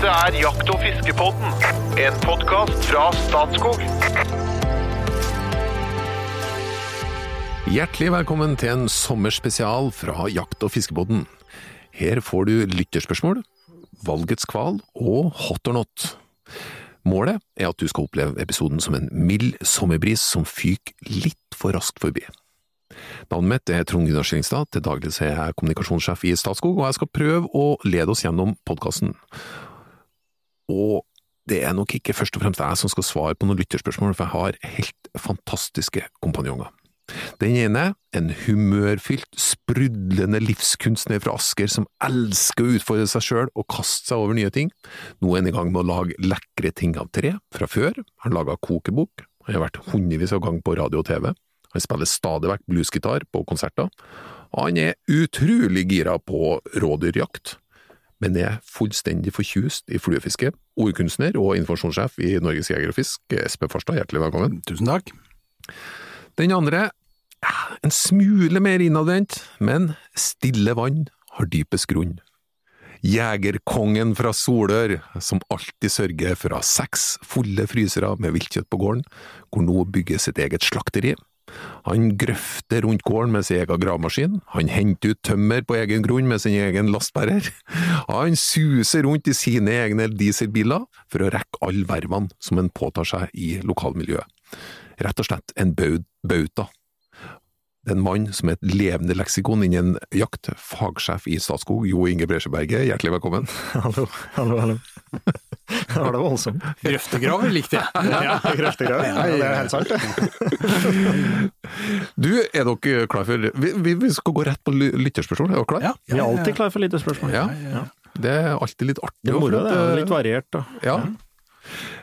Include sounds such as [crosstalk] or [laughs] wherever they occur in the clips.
Dette er Jakt- og fiskepodden, en podkast fra Statskog. Hjertelig velkommen til en sommerspesial fra Jakt- og fiskebåten. Her får du lytterspørsmål, valgets kval og hot or not. Målet er at du skal oppleve episoden som en mild sommerbris som fyker litt for raskt forbi. Navnet mitt er Trond Gunnar Skillingstad, til daglig er jeg kommunikasjonssjef i Statskog, og jeg skal prøve å lede oss gjennom podkasten. Og det er nok ikke først og fremst jeg som skal svare på noen lytterspørsmål, for jeg har helt fantastiske kompanjonger. Den ene, en humørfylt, sprudlende livskunstner fra Asker som elsker å utfordre seg sjøl og kaste seg over nye ting. Nå er han i gang med å lage lekre ting av tre, fra før. Han laga kokebok, han har vært hundrevis av ganger på radio og TV. Han spiller stadig vekk bluesgitar på konserter. Og han er utrolig gira på rådyrjakt, men er fullstendig forkjust i fluefiske. Ordkunstner og informasjonssjef i Norges Jeger og Fisk, Espen Farstad, hjertelig velkommen. Tusen takk. Den andre, ja, en smule mer innadvendt, men stille vann har dypest grunn. Jegerkongen fra Solør, som alltid sørger for å ha seks fulle frysere med viltkjøtt på gården, hvor nå bygger sitt eget slakteri. Han grøfter rundt gården med sin egen gravemaskin, han henter ut tømmer på egen grunn med sin egen lastbærer, han suser rundt i sine egne dieselbiler for å rekke alle vervene som en påtar seg i lokalmiljøet. Rett og slett en bauta. Det er en mann som er et levende leksikon innen jakt, fagsjef i Statskog, Jo Inge Bresjeberget, hjertelig velkommen. [laughs] Hallo, hallo, hallo. [laughs] Det var det voldsomt. Grøftegrav likte jeg. Ja, grøftegrav. Ja, det er helt sant, det. [laughs] Du, er dere klar for Vi, vi- skal gå rett på ly- lytterspørsmål, er dere klar? Ja, Vi er alltid klar for lytterspørsmål. spørsmål. Ja. Det er alltid litt artig. Det er moro, det. er Litt variert, da. Ja.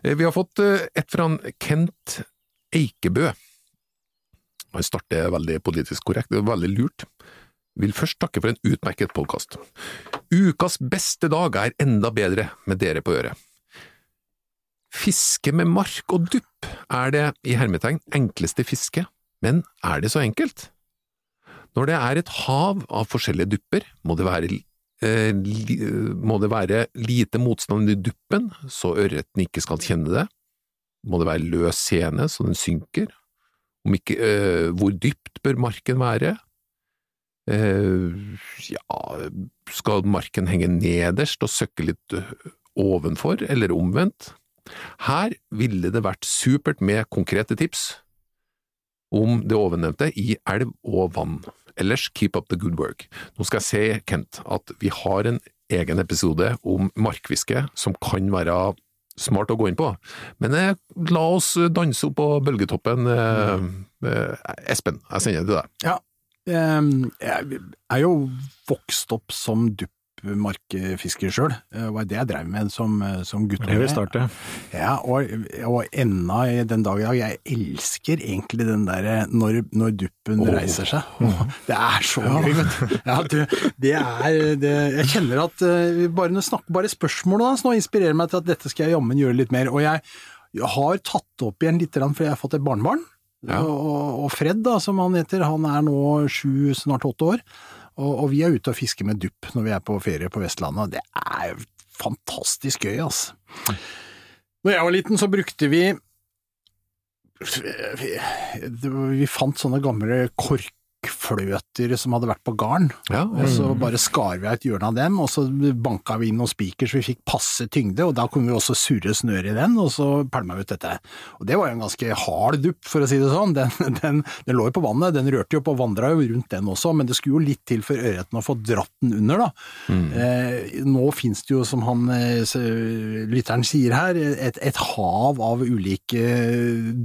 Eh, Vi har fått eh, et fra Kent Eikebø. Han starter veldig politisk korrekt, det er veldig lurt. Vil først takke for en utmerket podkast. Ukas beste dag er enda bedre med dere på øret. Fiske med mark og dupp er det i hermetegn enkleste fiske, men er det så enkelt? Når det er et hav av forskjellige dupper, må det være eh, li, må det være lite motstand i duppen, så ørreten ikke skal kjenne det. Må det være løs sene, så den synker. Ikke, øh, hvor dypt bør marken være? Eh, ja, skal marken henge nederst og søkke litt eh, ovenfor, eller omvendt? Her ville det vært supert med konkrete tips om det ovennevnte i elv og vann. Ellers keep up the good work. Nå skal jeg se, Kent, at vi har en egen episode om markfiske som kan være smart å gå inn på, men eh, la oss danse opp på bølgetoppen. Eh, eh, Espen, jeg sender det til deg. Ja. Jeg er jo vokst opp som duppmarkfisker sjøl. Det var det jeg drev med som, som gutt. Det vil starte. Ja, og, og enda i den dag i dag, jeg elsker egentlig den derre når, når duppen reiser seg. Det er så gøy, vet du. Ja, du, det er det, Jeg kjenner at eh, bare, når snakker, bare spørsmålet hans nå inspirerer meg til at dette skal jeg jammen gjøre litt mer. Og jeg, jeg har tatt opp igjen litt, fordi jeg har fått et barnebarn. Ja. Og, og Fred, da, som han heter, han er nå sju, snart åtte år. Og, og vi er ute og fisker med dupp når vi er på ferie på Vestlandet, og det er jo fantastisk gøy, altså. Når jeg var liten, så brukte vi vi, vi fant sånne gamle korkfløter som hadde vært på garn, Ja, og så bare skar vi av et hjørne av dem, og så banka vi inn noen spiker så vi fikk passe tyngde, og da kunne vi også surre snøret i den, og så pælma vi ut dette. Og det var jo en ganske hard dupp, for å si det sånn. [laughs] Den, den, den lå jo på vannet, den rørte jo på vandra jo rundt den også, men det skulle jo litt til for ørreten å få dratt den under, da. Eh, nå finnes det jo, som han eh, lytteren sier her, et, et hav av ulike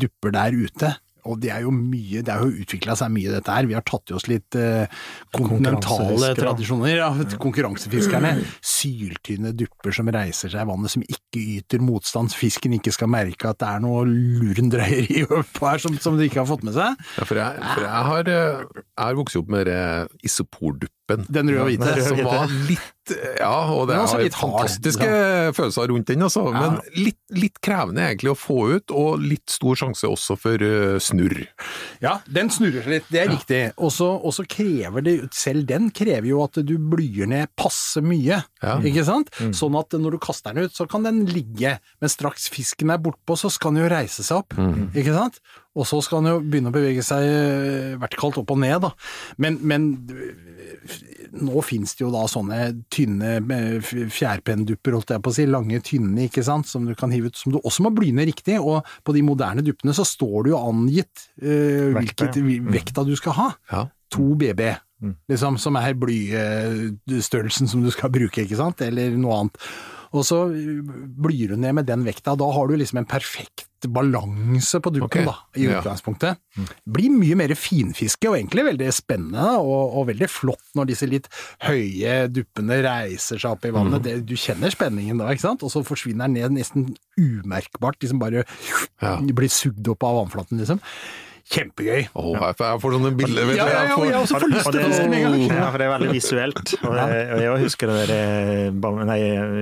dupper der ute. Og det er jo mye, det har jo utvikla seg mye dette her. Vi har tatt i oss litt eh, kontinentale tradisjoner. Ja, konkurransefiskerne. Syltynne dupper som reiser seg i vannet, som ikke yter motstand. Fisken ikke skal merke at det er noe lurendreieri oppå her som, som de ikke har fått med seg. Ja, for jeg, for jeg har, eh, jeg har vokst opp med eh, isoporduppen. Den røde og hvite. Som var litt Ja, og det er litt fantastiske følelser rundt den, altså. Men litt, litt krevende egentlig å få ut, og litt stor sjanse også for uh, snurr. Ja, den snurrer seg litt, det er riktig. Og så krever det, selv den krever jo at du blyer ned passe mye. Ja. Ja. ikke sant? Sånn at når du kaster den ut, så kan den ligge, men straks fisken er bortpå, så skal den jo reise seg opp, ikke sant? Og så skal den jo begynne å bevege seg eh, vertikalt opp og ned, da. Men, men eh, nå finnes det jo da sånne tynne eh, fjærpenndupper, holdt jeg på å si, lange, tynne, ikke sant, som du kan hive ut, som du også må blyne riktig, og på de moderne duppene så står det jo angitt uh, hvilket vekta du skal ha. Ja. 2 BB, liksom, som er blystørrelsen som du skal bruke, ikke sant, eller noe annet. Og så blyr du ned med den vekta, da har du liksom en perfekt balanse på duppen, okay. da, i ja. utgangspunktet. Blir mye mer finfiske, og egentlig veldig spennende, og, og veldig flott når disse litt høye duppene reiser seg opp i vannet. Mm. Det, du kjenner spenningen da, ikke sant, og så forsvinner den ned nesten umerkbart, liksom bare Ja. blir sugd opp av vannflaten, liksom. Kjempegøy. Åh, jeg får- sånne bilder. Ja, ja, ja, Jeg får- også får lyst til det, å fiske med en gang. ja, for det er veldig visuelt. Og, det, og jeg husker det der eh, nei,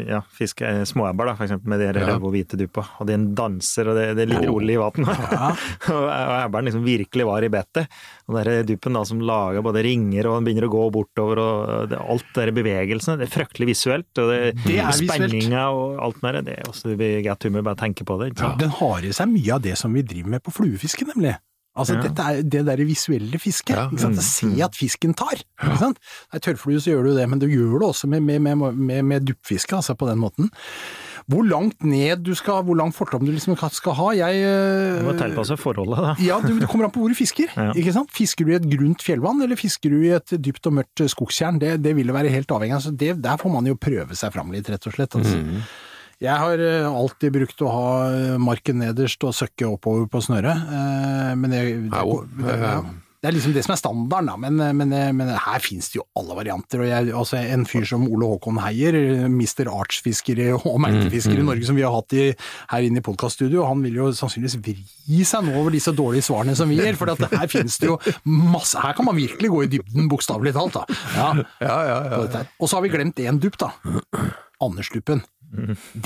ja, fiske eh, da, for eksempel, med de Ja. røde og hvite duppa. Og den danser, og det, det er litt rolig i vann. [laughs] og og ebberen liksom virkelig var i bettet. Og den duppen da som lager både ringer og den begynner å gå bortover, og det, alt det der bevegelsene, det er fryktelig visuelt. Og det, Det er spenninga og alt mer, det er også det blir godt humør bare å tenke på det. Den har i seg mye av det som vi driver med på fluefiske, nemlig. Altså, Ja. dette er det der visuelle fisket. Ja. Ikke sant? Se at fisken tar. Ikke sant? Nei, tørrflue, så gjør du det, men du gjør det også med, med, med, med, med duppfiske, altså på den måten. Hvor langt ned du skal, hvor lang fortom du liksom skal ha, jeg Du må tilpasse forholdet, da. ja, du, det kommer an på hvor du fisker. Ja. ikke sant? Fisker du i et grunt fjellvann, eller fisker du i et dypt og mørkt skogstjern? Det, det vil det være helt avhengig av. Altså, der får man jo prøve seg fram litt, rett og slett. Altså. Mm. Jeg har eh, alltid brukt å ha eh, marken nederst og søkke oppover på snøret, eh, men det, det, det, det er liksom det som er standarden, da. Men, men, men her finnes det jo alle varianter. og jeg, altså En fyr som Ole Håkon Heier, mister Artsfisker og merkefisker i Norge som vi har hatt i, her inne i podkaststudio, han vil jo sannsynligvis vri seg nå over disse dårlige svarene som vi gir. For her finnes det jo masse Her kan man virkelig gå i dybden, bokstavelig talt. da. Ja, Ja, ja. Og så har vi glemt én dupp, da. Andersduppen.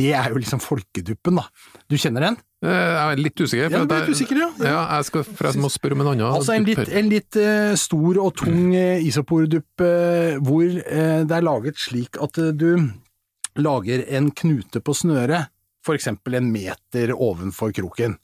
Det er jo liksom folkeduppen, da. Du kjenner den? Eh, Jeg er litt usikker. Ja, for du ble litt usikker, ja. Ja, jeg, skal, for jeg må spørre om en annen. Altså en litt, en litt uh, stor og tung uh, isopordupp uh, hvor det er laget slik at du lager en knute på snøret, eksempel en meter ovenfor kroken.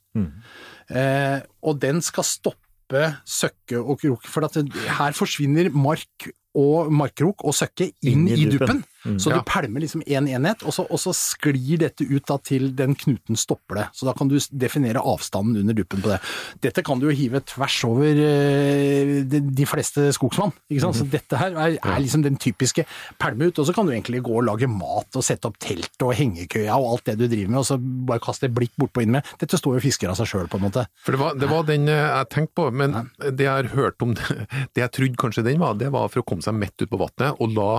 Eh, og den skal stoppe søkke og krok, for at det, her forsvinner mark og markkrok og søkke inn, Inn i duppen. Mm. Så Ja. du pælmer liksom én en enhet, og så, og så sklir dette ut da til den knuten stopper det. Så da kan du definere avstanden under duppen på det. Dette kan du jo hive tvers over eh, de, de fleste skogsvann. Ikke sant? Så dette her er, er liksom den typiske pælme ut, og så kan du egentlig gå og lage mat og sette opp telt og hengekøya og alt det du driver med, og så bare kaste et blikk bortpå inn med. Dette står jo fisker av seg sjøl, på en måte. For det var, det var den eh, jeg tenkte på, men det jeg har hørt om det, [laughs] det jeg trodde kanskje den var, det var for å komme seg mett ut på vannet og la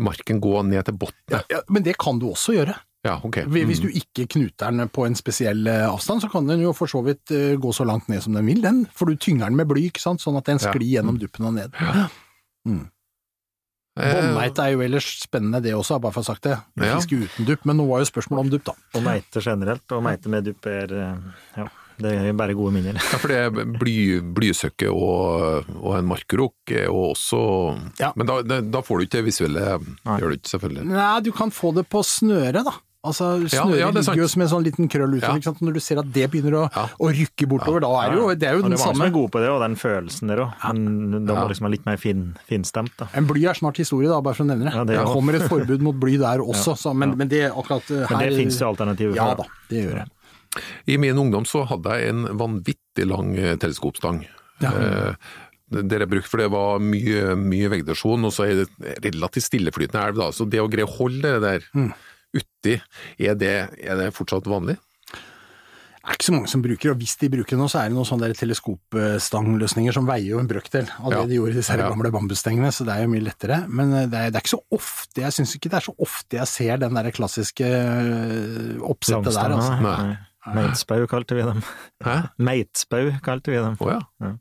marken gå ned til bunnen. Ja, men det kan du også gjøre. Ja, ok. Hvis du ikke knuter den på en spesiell eh, avstand, så kan den jo for så vidt eh, gå så langt ned som den vil, den. For du tynger den med bly, ikke sant, sånn at den Ja. sklir gjennom duppen og ned. Eh, Båndmeite er jo ellers spennende det også, bare for å ha sagt det. Fiske Ja. uten dupp, men nå var jo spørsmålet om dupp, da. Og meite generelt, og meite med dupp er ja, det er bare gode minner. Ja, for det er bly, blysøkke og, og en markrok er jo også Ja. Men da, da får du ikke det visuelle, Nei. gjør du ikke selvfølgelig. Nei, du kan få det på snøret, da. Altså, Snøret ja, er ligger jo som en sånn liten krøll utover. Ja. ikke sant? Når du ser at det begynner å, Ja. å rykke bortover, da er det jo, det er jo Og den det er mange som er gode på det, og den følelsen der òg. Men da må Ja. liksom være litt mer fin, finstemt, da. En bly er snart historie, da, bare for å nevne det. Ja, det det er kommer et forbud mot bly der også, så, men, men det akkurat her Men det finnes jo alternativer Ja da, det gjør det. I min ungdom så hadde jeg en vanvittig lang eh, teleskopstang. Eh, det jeg brukte, for det var mye, mye vegetasjon, og så er det relativt stilleflytende elv. da, Så det å greie å holde det der Mm. uti, er det, er det fortsatt vanlig? Det er ikke så mange som bruker, og hvis de bruker noe, så er det noen sånne der teleskopstangløsninger som veier jo en brøkdel av det Ja. de gjorde i disse Ja. gamle bambusstengene, så det er jo mye lettere. Men eh, det er, det er ikke så ofte, jeg syns ikke det er så ofte jeg ser den der klassiske eh, oppsettet der, altså. Nei. Meitspau kalte vi dem. Hæ? [laughs] Meitspau kalte vi dem. Oh, ja.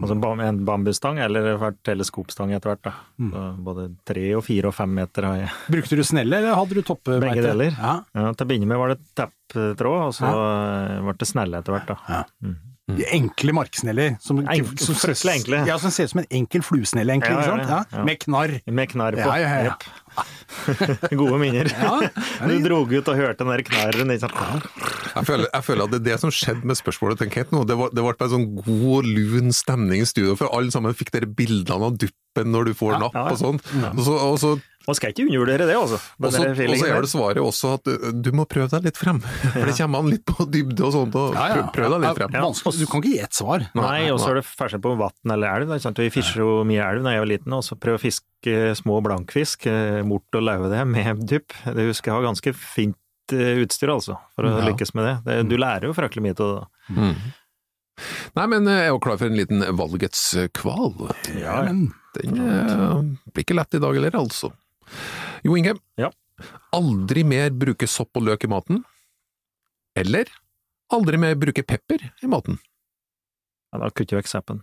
Altså en bambusstang eller teleskopstang etter hvert. da. Mm. Både tre og fire og fem meter har jeg. Brukte du snelle, eller hadde du toppe? Begge deler. Ja. Ja, til å begynne med var det tepptråd, og så ble det snelle etter hvert. da. Mm. Enkle marksneller. Som, Enk- som- fryktelig enkle. Ja, som ser ut som en enkel fluesnelle, egentlig. Ja, ja, ja. Ja, med knarr. Med knarr på. Ja, ja, ja. Jepp. [laughs] Gode minner. Ja, Du drog ut og hørte den der knarren. Jeg føler, jeg føler at det er det som skjedde med spørsmålet til Kent nå. Det, var, det ble en sånn god, lun stemning i studio, for alle sammen fikk dere bildene av duppen når du får napp ja, ja. og sånn. Og så, og så, Man skal ikke undervurdere det, altså. og så, er det svaret også at du, du må prøve deg litt frem. [laughs] For det kommer an litt på dybde og sånt, og Ja, ja. prøv, deg litt frem. Ja, vanskelig. Du kan ikke gi ett svar. Nei, og så er det forskjell på vann eller elv. ikke sant? Vi fischer jo mye elv da jeg var liten, og så prøv å fiske små blankfisk, eh, mort og lauve det, med dypp. Det husker jeg har ganske fint eh, utstyr, altså, for å Ja. lykkes med det. det. Du lærer jo fryktelig mye av det. Mm. Nei, men jeg er jo klar for en liten valgets kval. Ja, men Den eh, blir ikke lett i dag heller, altså. Jo Inge, Ja. aldri mer bruke sopp og løk i maten? Eller aldri mer bruke pepper i maten? Ja, da kutter jeg vekk seppen.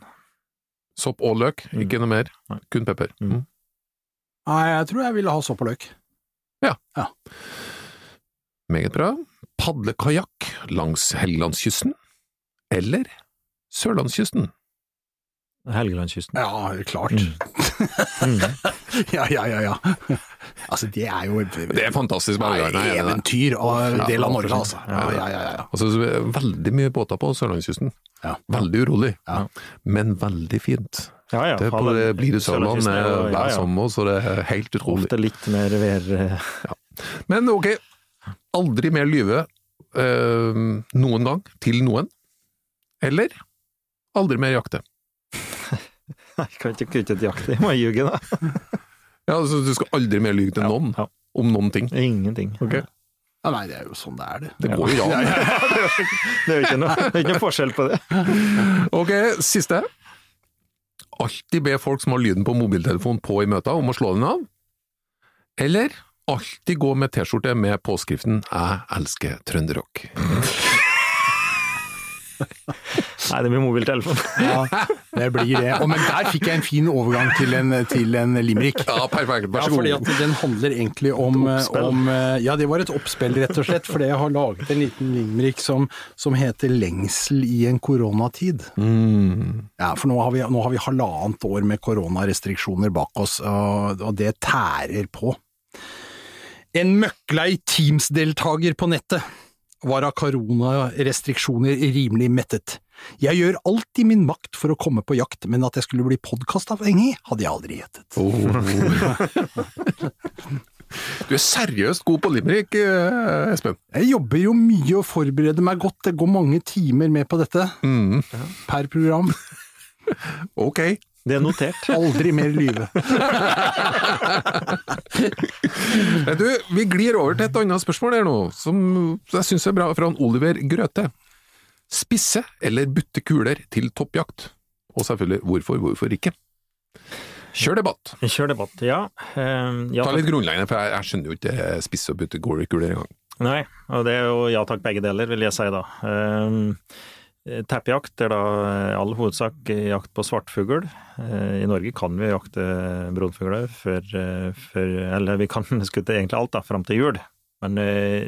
Sopp og løk, Mm. ikke noe mer, Nei. kun pepper. Mm. Mm. Nei, jeg tror jeg ville ha sopp og løk. Ja. ja. Meget bra. Padlekajakk langs Helgelandskysten? Eller Sørlandskysten? Helgelandskysten. Ja, klart. Mm. [laughs] Ja, ja, ja, ja. Altså, det er jo Det er fantastisk. Nei. eventyr og en del av Norge, altså. Ja, Ja, ja. Altså, så er det veldig mye båter på Sørlandskysten. Ja. Veldig urolig, Ja. men veldig fint. Ja, ja. Det er på det blir det Sørland Sørlandskysten jo- hver ja, ja. sommer, så det er helt utrolig. Ofte litt mer vær... Ja. Men ok, aldri mer lyve eh, noen gang til noen. Eller aldri mer jakte. [laughs] Nei, kan ikke kutte et jakt, jeg må ljuge, da. [laughs] Ja, altså Du skal aldri mer lyve til Ja, noen ja. om noen ting. Ingenting. Okay. Ja, nei, det er jo sånn det er, det. Det går jo an. [laughs] Det er jo ikke noe, det er ikke noe forskjell på det. Ok, siste. Alltid be folk som har lyden på mobiltelefonen på i møta, om å slå den av. Eller alltid gå med T-skjorte med påskriften 'Jeg elsker trønderrock'. [laughs] Nei, det blir mobiltelefon. Ja, det blir det. Oh, men der fikk jeg en fin overgang til en, til en limerick. Ja, perfekt. Vær Ja, så fordi god. at den handler egentlig om, om Ja, det var et oppspill, rett og slett. Fordi jeg har laget en liten limerick som, som heter 'Lengsel i en koronatid'. Mm. Ja, for nå har, vi, nå har vi halvannet år med koronarestriksjoner bak oss, og, og det tærer på. En møkklei Teams-deltaker på nettet var av koronarestriksjoner rimelig mettet. Jeg gjør alt i min makt for å komme på jakt, men at jeg skulle bli podkastavhengig, hadde jeg aldri gjettet. Oh. Du er seriøst god på limerick, eh, Espen. Jeg jobber jo mye og forbereder meg godt, det går mange timer med på dette, Mm. per program. Ok. Det er notert. Aldri mer lyve. Du, vi glir over til et annet spørsmål her nå, som jeg syns er bra, fra Oliver Grøthe. Spisse eller butte kuler til toppjakt? Og selvfølgelig hvorfor, hvorfor ikke? Kjør debatt. Kjør debatt, ja. Uh, ja Ta litt grunnleggende, for jeg, jeg skjønner jo ikke spisse og butte kuler engang. Nei, og det er jo ja takk begge deler, vil jeg si da. Eh, Teppejakt er da i all hovedsak jakt på svartfugl. Eh, I Norge kan vi jakte brunfugler før, eh, før Eller vi kan [laughs] skutte egentlig alt da, fram til jul. Men eh,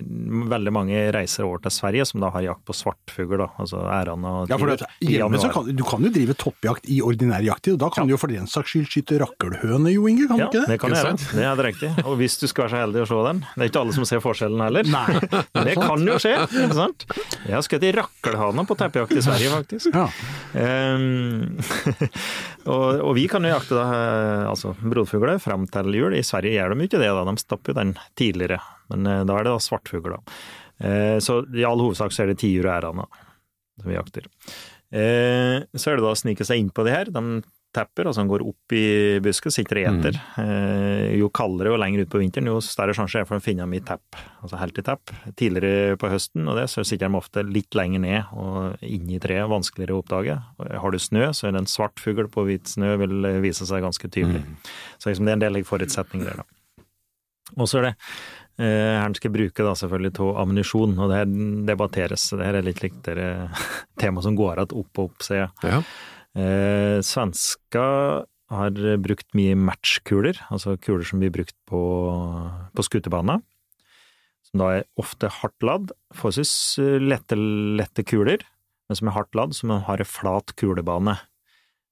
veldig mange reiser over til Sverige som da har jakt på svartfugl, altså ærene og Ja, for tiur, hjemme kan, du kan jo drive toppjakt i ordinær jakttid, og da kan du jo for den saks skyld skyte rakkelhøne, Jo Inge, kan Ja, du ikke det? det kan jeg gjøre. Det er det riktig. Og hvis du skal være så heldig å se den. Det er ikke alle som ser forskjellen heller. Nei. [laughs] Men det kan jo skje, ikke sant? Jeg har skutt i rakkelhana på teppejakt i Sverige, faktisk. Ja. Um, [laughs] og, og vi kan jo jakte da, eh, altså brodfugler fram til jul. I Sverige gjør de ikke det, da. de stopper jo den tidligere. Men eh, da er det da svartfugl, da. Eh, så i all hovedsak så er det tiur og ærane som vi jakter. Eh, så er det da å snike seg inn på de her. De tepper, altså de går opp i busken, sitter og eter. Eh, jo kaldere og lenger ut på vinteren, jo større sjanse er for å finne dem i tepp, altså helt i tepp. Tidligere på høsten, og det, så sitter de ofte litt lenger ned og inni treet, vanskeligere å oppdage. Har du snø, så er det en svart fugl på hvit snø vil vise seg ganske tydelig. Så liksom det er en del forutsetninger der, da. Og så er det eh, her skal bruke da selvfølgelig av ammunisjon, og det her debatteres. Det her er litt likt det [laughs] tema som går igjen opp og opp, ser jeg. Ja. Eh, svenska har brukt mye matchkuler, altså kuler som blir brukt på, på skutebanen. Som da er ofte hardt ladd, forholdsvis eh, lette, lette kuler. men som er hardt ladd, som har en flat kulebane.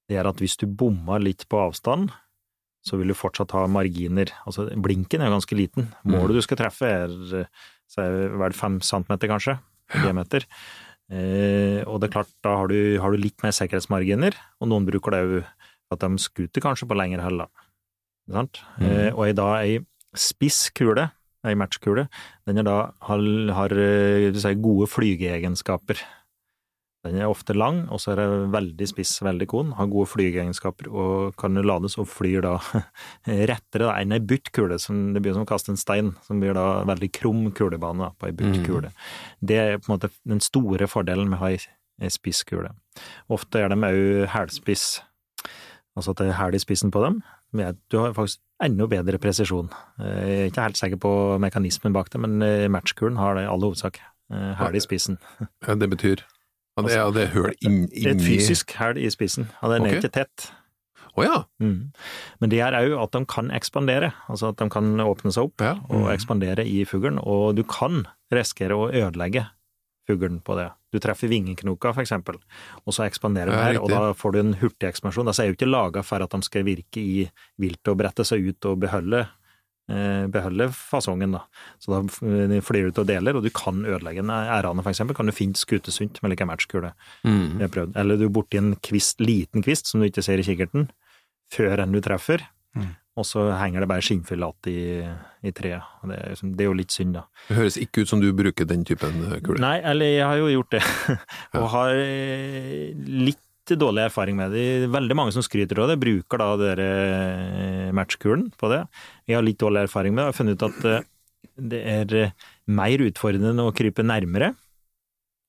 Det gjør at hvis du bommer litt på avstand, så vil du fortsatt ha marginer. Altså, blinken er jo ganske liten. Målet du skal treffe er, er vel fem centimeter, kanskje, diameter. Eh, og det er klart, da har du, har du litt mer sikkerhetsmarginer, og noen bruker det jo at de skuter kanskje på lengre hell. Sant? Eh, og i da ei spiss kule, ei matchkule, den er da, har, har eh, sier, gode flygeegenskaper. Den er ofte lang, og så er det veldig spiss, veldig kon, har gode flygeegenskaper og kan lades og flyr da [laughs] rettere da, enn ei buttkule. som det blir som å kaste en stein, som blir da veldig krum kulebane da, på ei byttkule. Det er på en måte den store fordelen med å ha ei, spisskule. spiss kule. Ofte er de òg hælspiss, altså at det er hæl i spissen på dem. Men Du har faktisk enda bedre presisjon. Jeg er ikke helt sikker på mekanismen bak det, men eh, matchkulen har det i all hovedsak. eh, Hæl i spissen. Ja, det betyr ja, det, er, det er høl inn, Det er et fysisk hæl i spissen, Ja, den er Ok. ikke tett. Oh, ja. Mm. Men det er òg at de kan ekspandere, altså at de kan åpne seg opp Ja. og ekspandere i fuglen, og du kan risikere å ødelegge fuglen på det. Du treffer vingeknoka, eksempel, og så ekspanderer de her, og da får du en hurtig ekspansjon. Altså er jo ikke laga for at de skal virke i viltet og brette seg ut og beholde eh, beholde fasongen, da. Så da eh, flyr du ut og deler, og du kan ødelegge den. Ærane, eksempel, kan du finne skutesunt med like matchkule. Mm. Eller du er borti en kvist, liten kvist som du ikke ser i kikkerten, før enn du treffer, Mm. og så henger det bare skinnfyll igjen i, i treet. Og Det, er liksom- det er jo litt synd, da. Det høres ikke ut som du bruker den typen eh, kule. Nei, eller jeg har jo gjort det, [laughs] og har eh, dårlig erfaring med det. Veldig mange som skryter av det, bruker da dere eh, matchkulen på det. Jeg har litt dårlig erfaring med det, og har funnet ut at eh, det er eh, mer utfordrende å krype nærmere.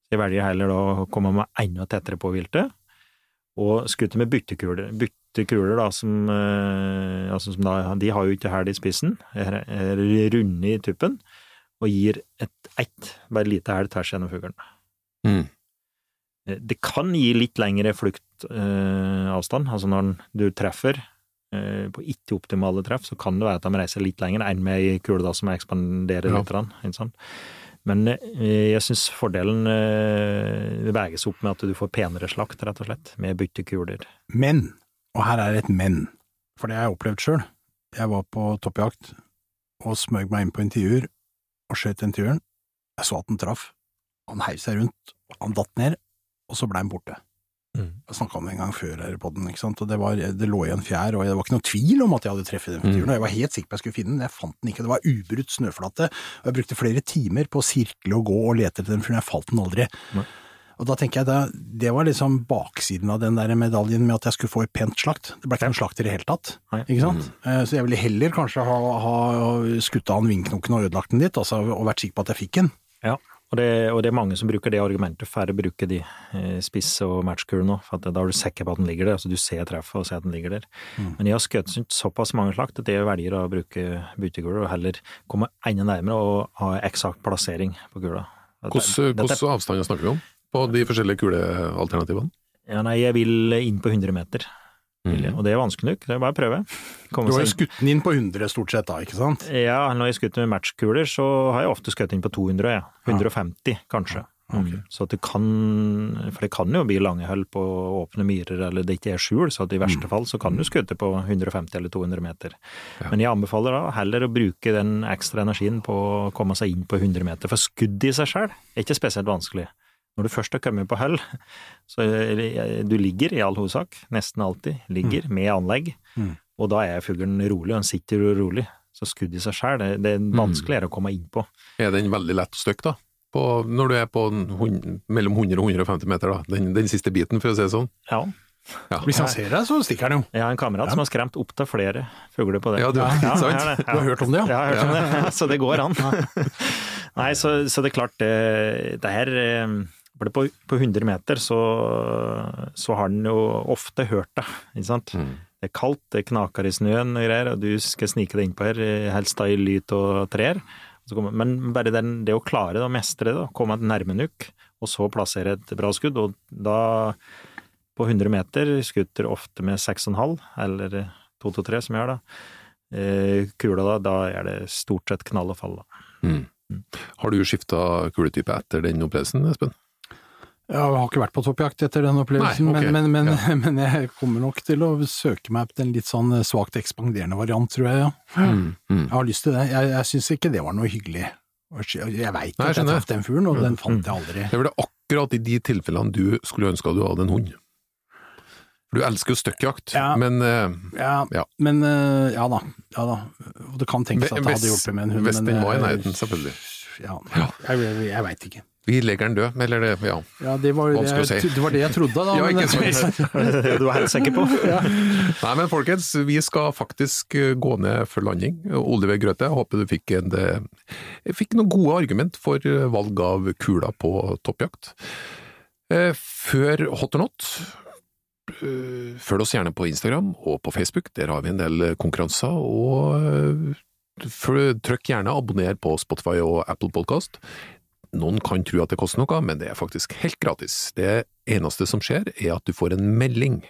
Jeg velger heller da å komme meg enda tettere på viltet, og skutte med byttekuler. Byttekuler da, som, altså som da, de har jo ikke hæl i spissen, er, er runde i tuppen, og gir et ett, bare lite hæl tvers gjennom fuglen. Mm. Eh, Det kan gi litt lengre fluktavstand, altså når du treffer eh, på ikke-optimale treff, så kan det være at de reiser litt lenger enn med ei kule da som ekspanderer Ja. litt. Men eh, jeg syns fordelen eh, veies opp med at du får penere slakt, rett og slett, med byttekuler. Men, og her er et men, for det har jeg opplevd sjøl. Jeg var på toppjakt og smøg meg inn på intervjuer og skjøt intervjueren. Jeg så at den traff. Han heiv seg rundt, han datt ned, og så ble han borte. Jeg snakka om det en gang før her på den, ikke sant, og det, var, det lå i en fjær, og det var ikke noe tvil om at jeg hadde treffet den intervjueren, og jeg var helt sikker på jeg skulle finne den, jeg fant den ikke, det var ubrutt snøflate, og jeg brukte flere timer på å sirkle og gå og lete etter den, for jeg falt den aldri. Nei. Og da tenker jeg da, det var liksom baksiden av den der medaljen med at jeg skulle få et pent slakt. Det ble ikke en slakt i det hele tatt, ikke sant? Mm. Så jeg ville heller kanskje ha, ha skutt av den vindknokken og ødelagt den litt, altså, og vært sikker på at jeg fikk den. Ja, og det, og det er mange som bruker det argumentet Færre bruker de eh, spiss- og matchkulene nå, for at da er du sikker på at den ligger der, altså du ser treffet og ser at den ligger der. Men jeg har skutt såpass mange slakt at jeg velger å bruke byttekuler og heller komme enda nærmere og ha eksakt plassering på kula. Hvilke avstander snakker vi om på de forskjellige kulealternativene? Ja, nei, jeg vil inn på 100 meter, jeg. og det er vanskelig nok, det er bare å prøve. Komme Du har jo skutt den inn på 100 stort sett da, ikke sant? Ja, når jeg skutt med matchkuler, så har jeg ofte skutt inn på 200, ja. 150 kanskje. Okay. Så at det kan, for det kan jo bli lange hull på åpne myrer, eller det ikke er skjul, så at i verste fall så kan du skutte på 150 eller 200 meter. Men jeg anbefaler da heller å bruke den ekstra energien på å komme seg inn på 100 meter, for skudd i seg selv er ikke spesielt vanskelig. Når du først har kommet på hull, så du ligger i all hovedsak, nesten alltid, ligger med anlegg, Mm. og da er fuglen rolig, og den sitter rolig. Så skudd i seg selv, det, det er vanskeligere å komme inn på. Er den veldig lett å stykke, da? På, når du er på en hund, mellom 100 og 150 meter, da? Den, den siste biten, for å si det sånn? Ja. Ja. Hvis han ser deg, så stikker han jo. Jeg har en kamerat som har skremt opptil flere fugler på det. Ja, du- ja, [laughs] sant? det. Du har hørt om det, ja? Ja, jeg har hørt om det, [laughs] så det går an. [laughs] Nei, så, så det er klart, det, det her eh, for på, på 100 meter så, så har den jo ofte hørt det, ikke sant? Mm. Det er kaldt, det knaker i snøen og greier, og du skal snike deg innpå her, helst da i lyt og trær. Men bare den, det å klare det, å mestre det, komme nærme nok, og så plassere et bra skudd, og da på 100 meter skutter ofte med 6,5, eller 2-2-3 som jeg gjør da. Eh, Kula da, da er det stort sett knall og fall da. Mm. Har du skifta kuletype etter den opplevelsen, Espen? Jeg har ikke vært på toppjakt etter den opplevelsen, Nei, okay. men, men, men, Ja. [laughs] men jeg kommer nok til å søke meg til en litt sånn svakt ekspanderende variant, tror jeg. Ja. Mm, mm. Jeg har lyst til det. Jeg, jeg syns ikke det var noe hyggelig. Jeg veit at jeg traff den fuglen, og den fant jeg aldri. Det var akkurat i de tilfellene du skulle ønske at du hadde en hund. For du elsker jo støkkjakt, Ja. men uh, Ja, Ja. men uh, ja da. Ja da. Og det kan tenkes at det hadde hjulpet med en hund, hvis den var i eh, nærheten, selvfølgelig. Ja, Ja. jeg, jeg, jeg veit ikke. Vi legger den død, eller det, ja. Ja, det var, det, jeg, si. det var det jeg trodde, da. [laughs] Ja, men- ikke sant. [laughs] du er helt sikker på? [laughs] Nei, men folkens, vi skal faktisk eh, gå ned for landing. Oliver Grøthe, jeg håper du fikk, en, eh, fikk noen gode argument for eh, valg av kula på toppjakt. Eh, Før hot or not, eh, følg oss gjerne på Instagram og på Facebook, der har vi en del konkurranser. og Trykk gjerne abonner på Spotify og Apple Podcast. Noen kan tro at det koster noe, men det er faktisk helt gratis. Det eneste som skjer, er at du får en melding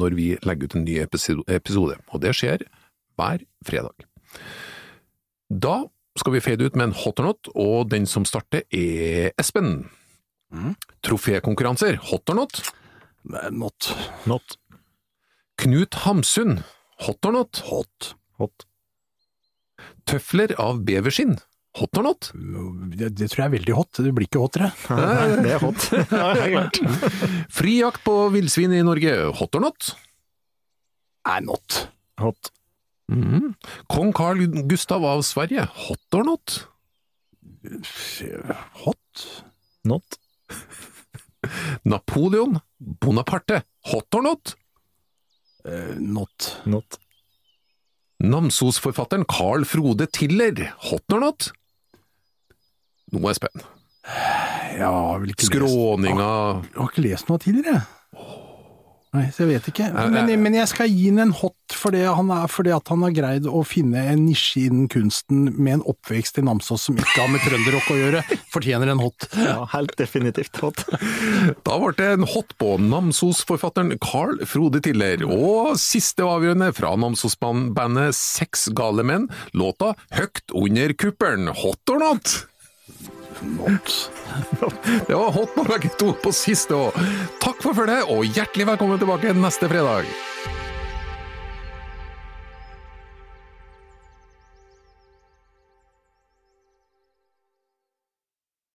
når vi legger ut en ny episode, og det skjer hver fredag. Da skal vi fade ut med en hot or not, og den som starter er Espen. Mm. Trofékonkurranser, hot or not? Not Not. Knut Hamsun, hot or not? hot. Hot. Tøfler av beverskinn, hot or not? Det, det tror jeg er veldig hot. Det blir ikke hotere. [laughs] Det er hot. [laughs] Ja, klart. Fri jakt på villsvin i Norge, hot or not? Nei, not. Hot. Mhm. Kong Carl Gustav av Sverige, hot or not? Hot? Not. [laughs] Napoleon Bonaparte, hot or not? Uh, not. Not. Namsos-forfatteren Carl Frode Tiller, hot or not? Nå er jeg spent. Jeg har vel ikke lest Jeg har ikke lest noe tidligere. Nei, så jeg vet ikke. Men, men jeg skal gi den en hot fordi han, er, fordi at han har greid å finne en nisje innen kunsten med en oppvekst i Namsos som ikke har med trønderrock å gjøre. Fortjener en hot. Ja, helt definitivt hot. [laughs] Da ble det en hot på Namsos-forfatteren Carl Frode Tiller, og siste avgjørende fra Namsos-bandet Seks gale menn, låta Høgt under kuppelen, hot or not? Not. [laughs] Det var hot på begge to på siste òg. Takk for følget, og hjertelig velkommen tilbake neste fredag.